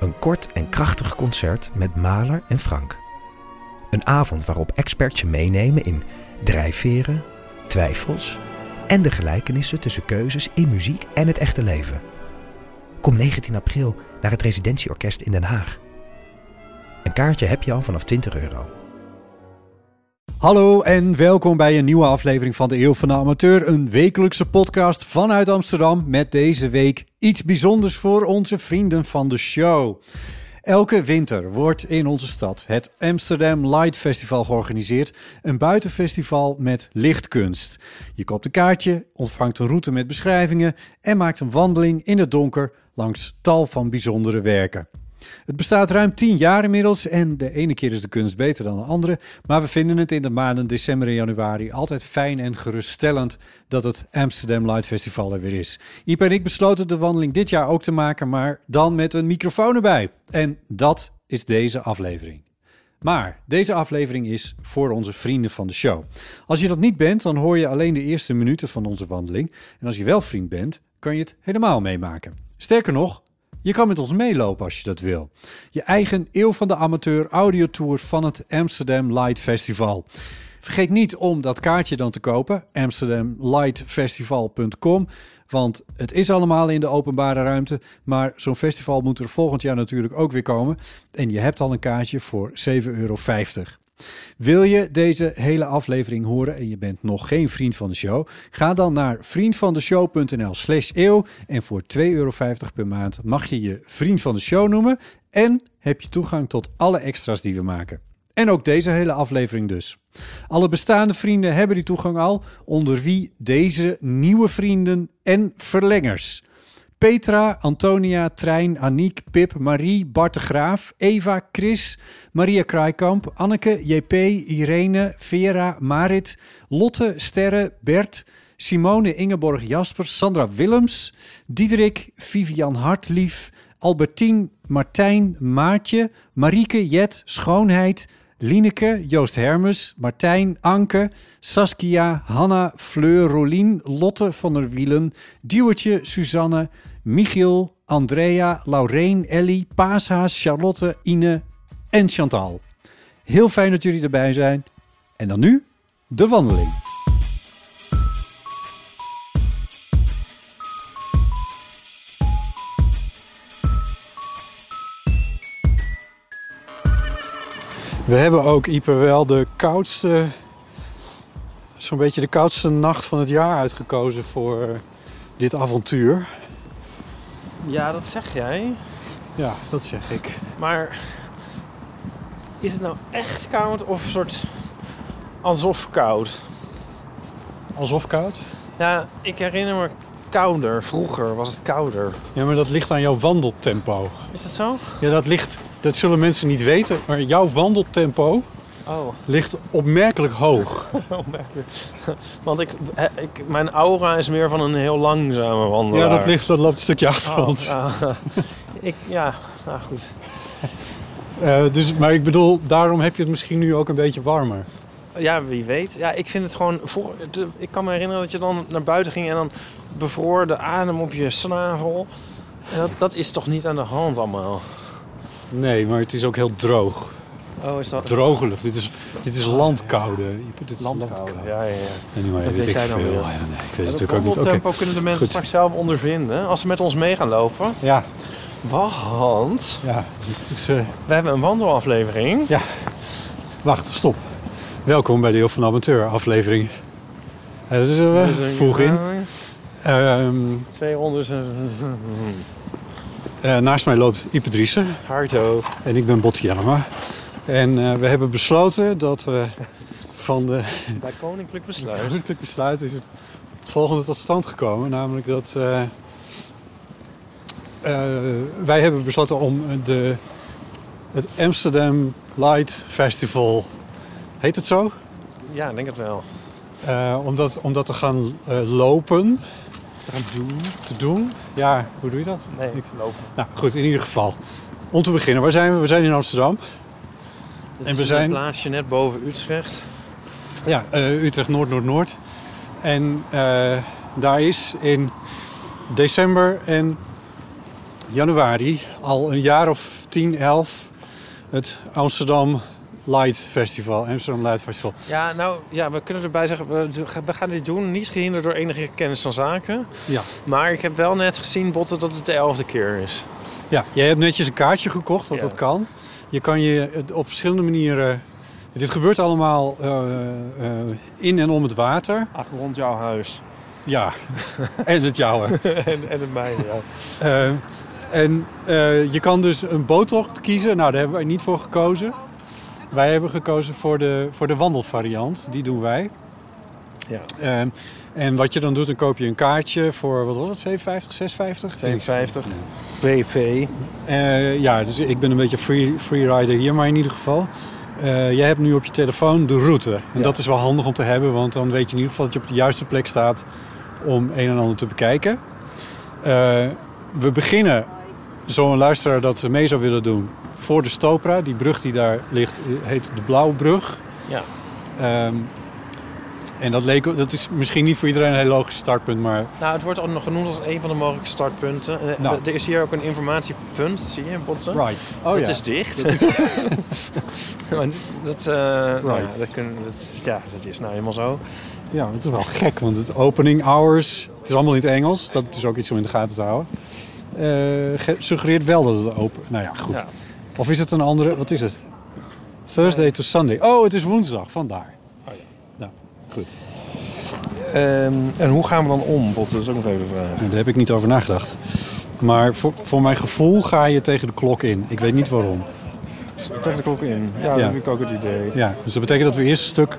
Een kort en krachtig concert met Maler en Frank. Een avond waarop experts je meenemen in drijfveren, twijfels en de gelijkenissen tussen keuzes in muziek en het echte leven. Kom 19 april naar het Residentieorkest in Den Haag. Een kaartje heb je al vanaf 20 euro. Hallo en welkom bij een nieuwe aflevering van de Eeuw van de Amateur. Een wekelijkse podcast vanuit Amsterdam met deze week iets bijzonders voor onze vrienden van de show. Elke winter wordt in onze stad het Amsterdam Light Festival georganiseerd. Een buitenfestival met lichtkunst. Je koopt een kaartje, ontvangt een route met beschrijvingen en maakt een wandeling in het donker langs tal van bijzondere werken. Het bestaat ruim tien jaar inmiddels en de ene keer is de kunst beter dan de andere. Maar we vinden het in de maanden december en januari altijd fijn en geruststellend dat het Amsterdam Light Festival er weer is. Iep en ik besloten de wandeling dit jaar ook te maken, maar dan met een microfoon erbij. En dat is deze aflevering. Maar deze aflevering is voor onze vrienden van de show. Als je dat niet bent, dan hoor je alleen de eerste minuten van onze wandeling. En als je wel vriend bent, kan je het helemaal meemaken. Sterker nog, je kan met ons meelopen als je dat wil. Je eigen Eeuw van de Amateur audiotour van het Amsterdam Light Festival. Vergeet niet om dat kaartje dan te kopen, amsterdamlightfestival.com. Want het is allemaal in de openbare ruimte. Maar zo'n festival moet er volgend jaar natuurlijk ook weer komen. En je hebt al een kaartje voor 7,50 euro. Wil je deze hele aflevering horen en je bent nog geen vriend van de show? Ga dan naar vriendvandeshow.nl slash eeuw en voor 2,50 euro per maand mag je je vriend van de show noemen en heb je toegang tot alle extra's die we maken. En ook deze hele aflevering dus. Alle bestaande vrienden hebben die toegang al, onder wie deze nieuwe vrienden en verlengers. Petra, Antonia, Trein, Aniek, Pip, Marie, Bart de Graaf, Eva, Chris, Maria Kraaikamp, Anneke, JP, Irene, Vera, Marit, Lotte, Sterre, Bert, Simone, Ingeborg, Jasper, Sandra Willems, Diederik, Vivian Hartlief, Albertien, Martijn, Maartje, Marieke, Jet, Schoonheid, Lineke, Joost Hermes, Martijn, Anke, Saskia, Hanna, Fleur, Rolien, Lotte van der Wielen, Duwertje, Suzanne, Michiel, Andrea, Laureen, Ellie, Paashaas, Charlotte, Ine en Chantal. Heel fijn dat jullie erbij zijn. En dan nu de wandeling. We hebben ook, Ipe, wel de koudste, zo'n beetje de koudste nacht van het jaar uitgekozen voor dit avontuur. Ja, dat zeg jij. Ja, dat zeg ik. Maar is het nou echt koud of een soort alsof koud? Alsof koud? Ja, ik herinner me kouder. Vroeger was het kouder. Ja, maar dat ligt aan jouw wandeltempo. Is dat zo? Ja, dat ligt, dat zullen mensen niet weten, maar jouw wandeltempo Oh, ligt opmerkelijk hoog. opmerkelijk. Want ik, ik, mijn aura is meer van een heel langzame wandelaar. Ja, dat, ligt, dat loopt een stukje achter Oh, ons. ja. ik, ja, nou goed. Eh, dus, maar ik bedoel, daarom heb je het misschien nu ook een beetje warmer. Ja, wie weet. Ja, ik vind het gewoon... Voor, ik kan me herinneren dat je dan naar buiten ging en dan bevroor de adem op je snavel. En dat, dat is toch niet aan de hand allemaal? Nee, maar het is ook heel droog. Oh, is dat... Droge lucht. Dit is, dit is landkoude. Dit is Landkoude. Ja, ja, ja. Anyway, Dat weet weet ik veel. Ja, nee, ik weet het natuurlijk ook niet. Oké. wandeltempo kunnen de mensen goed. straks zelf ondervinden als ze met ons mee gaan lopen. Ja, Want ja. Is, eh, we hebben een wandelaflevering. wacht, stop. Welkom bij de Heel van de Amateur aflevering. Eh, dat is er eh, Dus, vroeg in. Ehm, Twee rondes. eh, eh, naast mij loopt Ipe Driessen Harto. en ik ben Botte Jellema. En eh, we hebben besloten dat we van de Bij Koninklijk Besluit. Koninklijk besluit is het, het volgende tot stand gekomen. Namelijk dat eh, eh, wij hebben besloten om de Het Amsterdam Light Festival. Heet het zo? Ja, ik denk het wel. Eh, om, dat, om dat te gaan eh, lopen, Gaan doen? te doen. Ja, hoe doe je dat? Nee, ik lopen. Nou goed, in ieder geval. Om te beginnen, waar zijn we? We zijn in Amsterdam. En we zijn- een plaatsje net boven Utrecht. Ja, eh, Utrecht Noord, Noord, Noord. En eh, daar is in december en januari al een jaar of 10, 11 het Amsterdam Light Festival. Amsterdam Light Festival. Ja, nou, ja, we kunnen erbij zeggen, we, we gaan dit doen. Niet gehinderd door enige kennis van zaken. Ja. Maar ik heb wel net gezien, Botte, dat het de elfde keer is. Ja, jij hebt netjes een kaartje gekocht, want Ja. dat kan. Je kan je het op verschillende manieren... Dit gebeurt allemaal eh, eh, in en om het water. Ach, rond jouw huis. Ja, en het jouwe. en, en het mijne, ja. Eh, en je kan dus een boottocht kiezen. Nou, daar hebben wij niet voor gekozen. Wij hebben gekozen voor de, voor de wandelvariant. Die doen wij. Ja. En wat je dan doet, dan koop je een kaartje voor, wat was het, 57, 56? 57 BP. Eh, ja, dus ik ben een beetje free, freerider hier, maar in ieder geval. eh, jij hebt nu op je telefoon de route. En Ja. dat is wel handig om te hebben, want dan weet je in ieder geval dat je op de juiste plek staat om een en ander te bekijken. Eh, we beginnen, zo'n luisteraar dat mee zou willen doen, voor de Stopra. Die brug die daar ligt eh, heet de Blauwbrug. Ja. Ehm, en dat, leek, dat is misschien niet voor iedereen een heel logisch startpunt, maar Nou, het wordt ook nog genoemd als een van de mogelijke startpunten. En, eh, Nou. Er is hier ook een informatiepunt, zie je, Botte? right. Oh het ja. is dicht. Dat, eh, nou Right. dat, kun, dat, ja, dat is nou helemaal zo. Ja, het is wel gek, want het opening hours, het is allemaal in het Engels. Dat is ook iets om in de gaten te houden. Eh, ge- suggereert wel dat het open... Nou ja, goed. Ja. Of is het een andere... Wat is het? Thursday to Sunday. Oh, het is woensdag, vandaar. Goed. Ehm, en hoe gaan we dan om? Dat is ook nog even een vraag. Nou, daar heb ik niet over nagedacht. Maar voor, voor mijn gevoel ga je tegen de klok in. Ik weet niet waarom. Tegen de klok in. Ja, Ja. dat heb ik ook het idee. Ja, dus dat betekent dat we eerst een stuk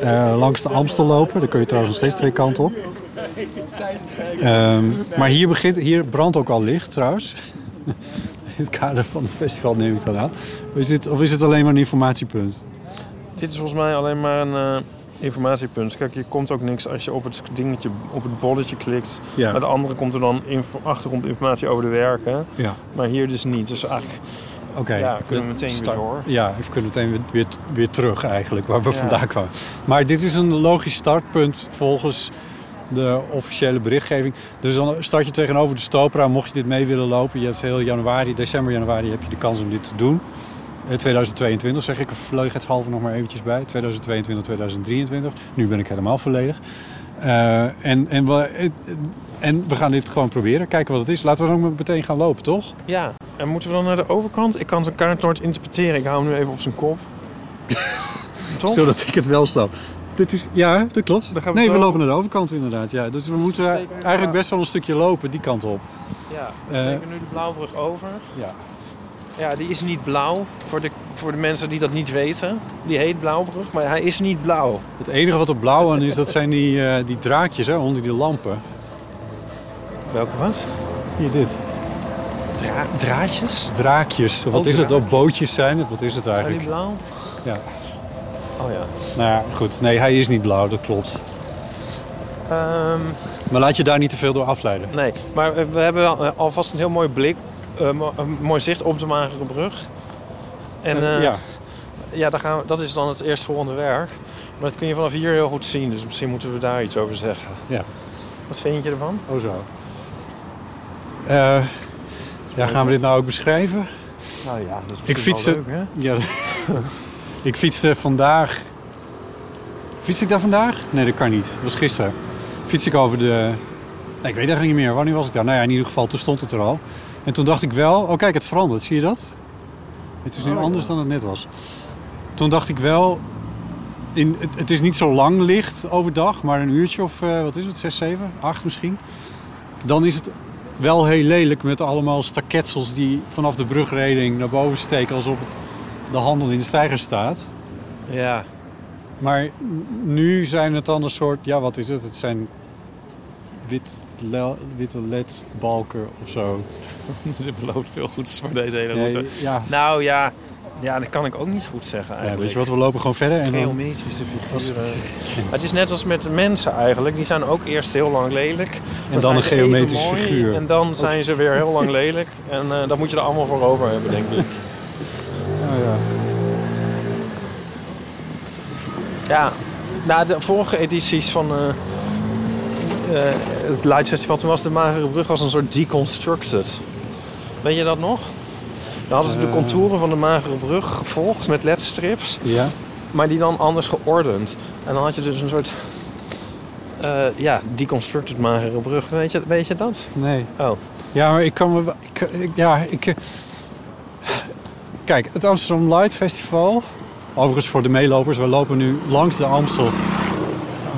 eh, langs de Amstel lopen. Daar kun je trouwens nog steeds twee kanten op. Ehm, maar hier, begint, hier brandt ook al licht trouwens. In het kader van het festival neem ik dat aan. Of is dit, of is het alleen maar een informatiepunt? Dit is volgens mij alleen maar een eh, informatiepunt. Kijk, je komt ook niks als je op het dingetje, op het bolletje klikt. Ja. Bij de andere komt er dan info, achtergrondinformatie over de werken. Ja, Maar hier dus niet. Dus eigenlijk oké. ja, kunnen we meteen weer door. Ja, we kunnen meteen weer, weer, weer terug eigenlijk, waar we Ja. vandaan kwamen. Maar dit is een logisch startpunt volgens de officiële berichtgeving. Dus dan start je tegenover de Stopra, mocht je dit mee willen lopen. Je hebt heel januari, december, januari heb je de kans om dit te doen. Eh, 2022 zeg ik er vleugheidshalve nog maar eventjes bij. 2022, 2023. Nu ben ik helemaal volledig. Eh, en, en, we, eh, en we gaan dit gewoon proberen, kijken wat het is. Laten we dan ook meteen gaan lopen, toch? Ja, en moeten we dan naar de overkant? Ik kan zijn kaart nooit interpreteren. Ik hou hem nu even op zijn kop. Zodat ik het wel snap. Dit is, ja, dat klopt. Dan gaan we nee, we lopen naar de overkant inderdaad. Ja. Dus we moeten eigenlijk best wel een stukje lopen die kant op. Ja, we Eh, steken nu de Blauwbrug over. Ja. Ja, die is niet blauw. Voor de, voor de mensen die dat niet weten. Die heet Blauwbrug, maar hij is niet blauw. Het enige wat er blauw aan is, dat zijn die, eh, die draadjes hè, onder die lampen. Welke wat? Hier dit. Dra draadjes? Draakjes. Of wat Oh, is het? draakjes. Oh, bootjes zijn het. Wat is het die eigenlijk? blauw? Ja. Oh ja. Nou ja, goed. Nee, hij is niet blauw, dat klopt. Ehm, Maar laat je daar niet te veel door afleiden. nee, maar eh, we hebben eh, alvast een heel mooi blik. Eh, een mooi zicht op de Magere Brug. En eh, ja. ja, daar gaan we, dat is dan het eerstvolgende werk. Maar dat kun je vanaf hier heel goed zien. Dus misschien moeten we daar iets over zeggen. Ja. Wat vind je ervan? Oh zo. Eh, ja, gaan we dit nou ook beschrijven? Nou ja, dat is Ik fietste- leuk? Ja. ik fietste vandaag. Fiets ik daar vandaag? Nee, dat kan niet. Dat was gisteren. Fiets ik over de. Nee, ik weet eigenlijk niet meer. Wanneer was ik daar? Nou ja, in ieder geval, toen stond het er al. En toen dacht ik wel, oh kijk, het verandert. Zie je dat? Het is nu Oh, ja. anders dan het net was. Toen dacht ik wel, in, het, het is niet zo lang licht overdag, maar een uurtje of, eh, wat is het, 6, 7, 8 misschien. Dan is het wel heel lelijk met allemaal staketsels die vanaf de brugreding naar boven steken alsof het de handel in de steiger staat. Ja. Maar nu zijn het dan een soort, ja wat is het? Het zijn wit, le- witte ledbalken of zo. Dit belooft veel goeds voor deze hele Nee, route. ja, Nou ja, ja, dat kan ik ook niet goed zeggen ja, eigenlijk. weet je wat, we lopen gewoon verder en. Geometrische figuren. Het is net als met mensen eigenlijk. Die zijn ook eerst heel lang lelijk. En dan een mooi, figuur. En dan zijn ze weer heel lang lelijk. En eh dat moet je er allemaal voor over hebben, denk ik. Oh, ja. Ja, na de vorige edities van eh, eh, het Light Festival... toen was de Magere Brug als een soort deconstructed. Weet je dat nog? Dan hadden ze de Eh. contouren van de Magere Brug gevolgd met ledstrips... ja? maar die dan anders geordend. En dan had je dus een soort... eh, ja, deconstructed Magere Brug. Weet je, weet je dat? Nee. Oh. Ja, maar ik kan me... Ik, ik- ja, ik... eh, Kijk, het Amsterdam Light Festival... Overigens voor de meelopers, we lopen nu langs de Amstel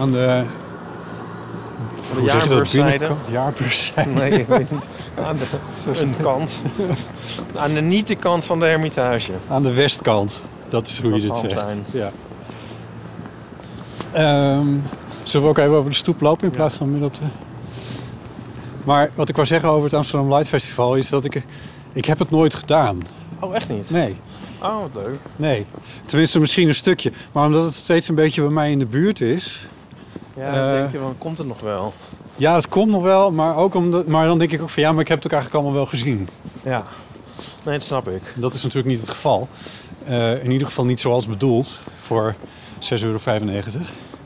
aan de... Hoe je dat? jaarbeurszijde. Jaarbeurszijde. Nee, ik weet niet. Aan de, een kant. Aan de niet-kant van de Hermitage. Aan de westkant. Dat is hoe Dat je dit zal zegt. zijn. Ja. Ehm, zullen we ook even over de stoep lopen in plaats van midden op de... Maar wat ik wou zeggen over het Amsterdam Light Festival is dat ik... Ik heb het nooit gedaan. Oh, echt niet? Nee, Oh, wat leuk. nee. Tenminste, misschien een stukje. Maar omdat het steeds een beetje bij mij in de buurt is... Ja, Eh. dan denk je, van, komt het nog wel? Ja, het komt nog wel, maar, ook omdat, maar dan denk ik ook van... Ja, maar ik heb het ook eigenlijk allemaal wel gezien. Ja. Nee, dat snap ik. Dat is natuurlijk niet het geval. Eh, in ieder geval niet zoals bedoeld voor 6,95 euro.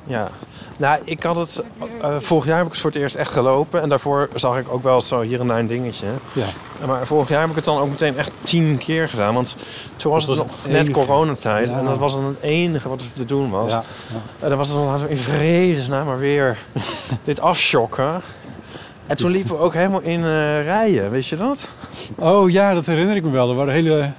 Ja. Nou, ik had het... eh, vorig jaar heb ik het voor het eerst echt gelopen. En daarvoor zag ik ook wel zo hier en daar een dingetje. Ja. Maar vorig jaar heb ik het dan ook meteen echt tien keer gedaan. Want toen was het nog het net coronatijd. Ja. En dat was dan het enige wat er te doen was. Ja, En dan was het dan in vredesnaam maar weer dit afschokken. En toen liepen we ook helemaal in eh, rijen, weet je dat? Oh ja, dat herinner ik me wel. Er waren hele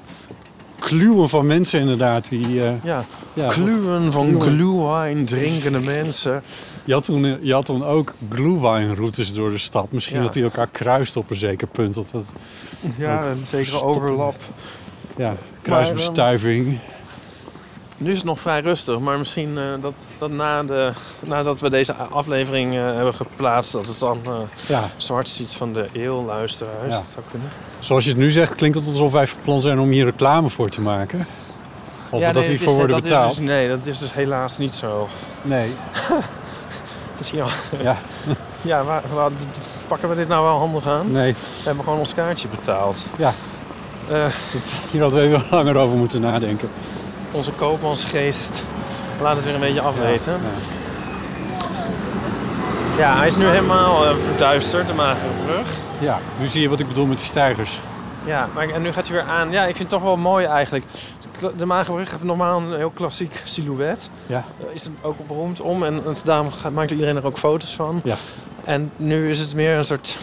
kluwen van mensen inderdaad. Die, eh, Ja, ja, kluwen van glühwein drinkende mensen. je, had toen, je had toen ook glühweinroutes door de stad. Misschien Ja. dat die elkaar kruist op een zeker punt. Dat, dat, Ja, een zekere overlap. ja, kruisbestuiving. Nu is het nog vrij rustig, maar misschien eh, dat, dat na de, nadat we deze aflevering eh, hebben geplaatst, dat het dan eh ja, zwart ziet van de eeuw luisteraars. Ja. Dat zou kunnen. zoals je het nu zegt, klinkt het alsof wij van plan zijn om hier reclame voor te maken. Of Ja, dat nee, we hiervoor is- worden dat is betaald. dus- nee, dat is dus helaas niet zo. Nee, Misschien wel. ja, Ja, waar, waar- pakken we dit nou wel handig aan? nee. We hebben gewoon ons kaartje betaald. Ja. Dat, hier hadden we even langer over moeten nadenken. Onze koopmansgeest laat het weer een beetje afweten. Ja, Ja, ja. hij is nu helemaal eh, verduisterd, de magere brug. Ja, nu zie je wat ik bedoel met die stijgers. Ja, maar, en nu gaat hij weer aan. Ja, ik vind het toch wel mooi eigenlijk. De magere brug heeft normaal een heel klassiek silhouet. Ja. Daar is het ook beroemd om. En daarom gaat, maakt iedereen er ook foto's van. Ja. En nu is het meer een soort...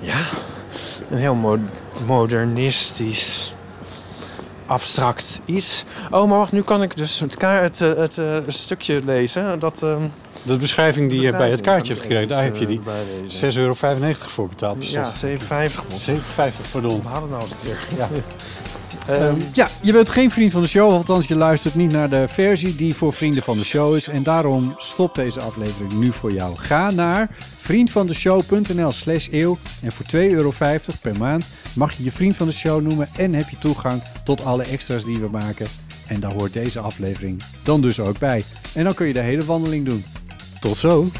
Ja, een heel mo- modernistisch, abstract iets. Oh, maar wacht, nu kan ik dus het, kaart, het, eh, het, eh, stukje lezen. Dat, ehm, De beschrijving die je bij het kaartje hebt gekregen, daar heb je die eh, bijlezen. 6,95 euro voor betaald. per Ja, stok. 7,50. man. 7,50 pardon. We hadden nou een keer. Ja. Ehm, ja, je bent geen vriend van de show, althans je luistert niet naar de versie die voor vrienden van de show is. En daarom stopt deze aflevering nu voor jou. Ga naar vriendvandeshow.nl slash eeuw en voor 2,50 euro per maand mag je je vriend van de show noemen en heb je toegang tot alle extra's die we maken. En daar hoort deze aflevering dan dus ook bij. En dan kun je de hele wandeling doen. Tot zo!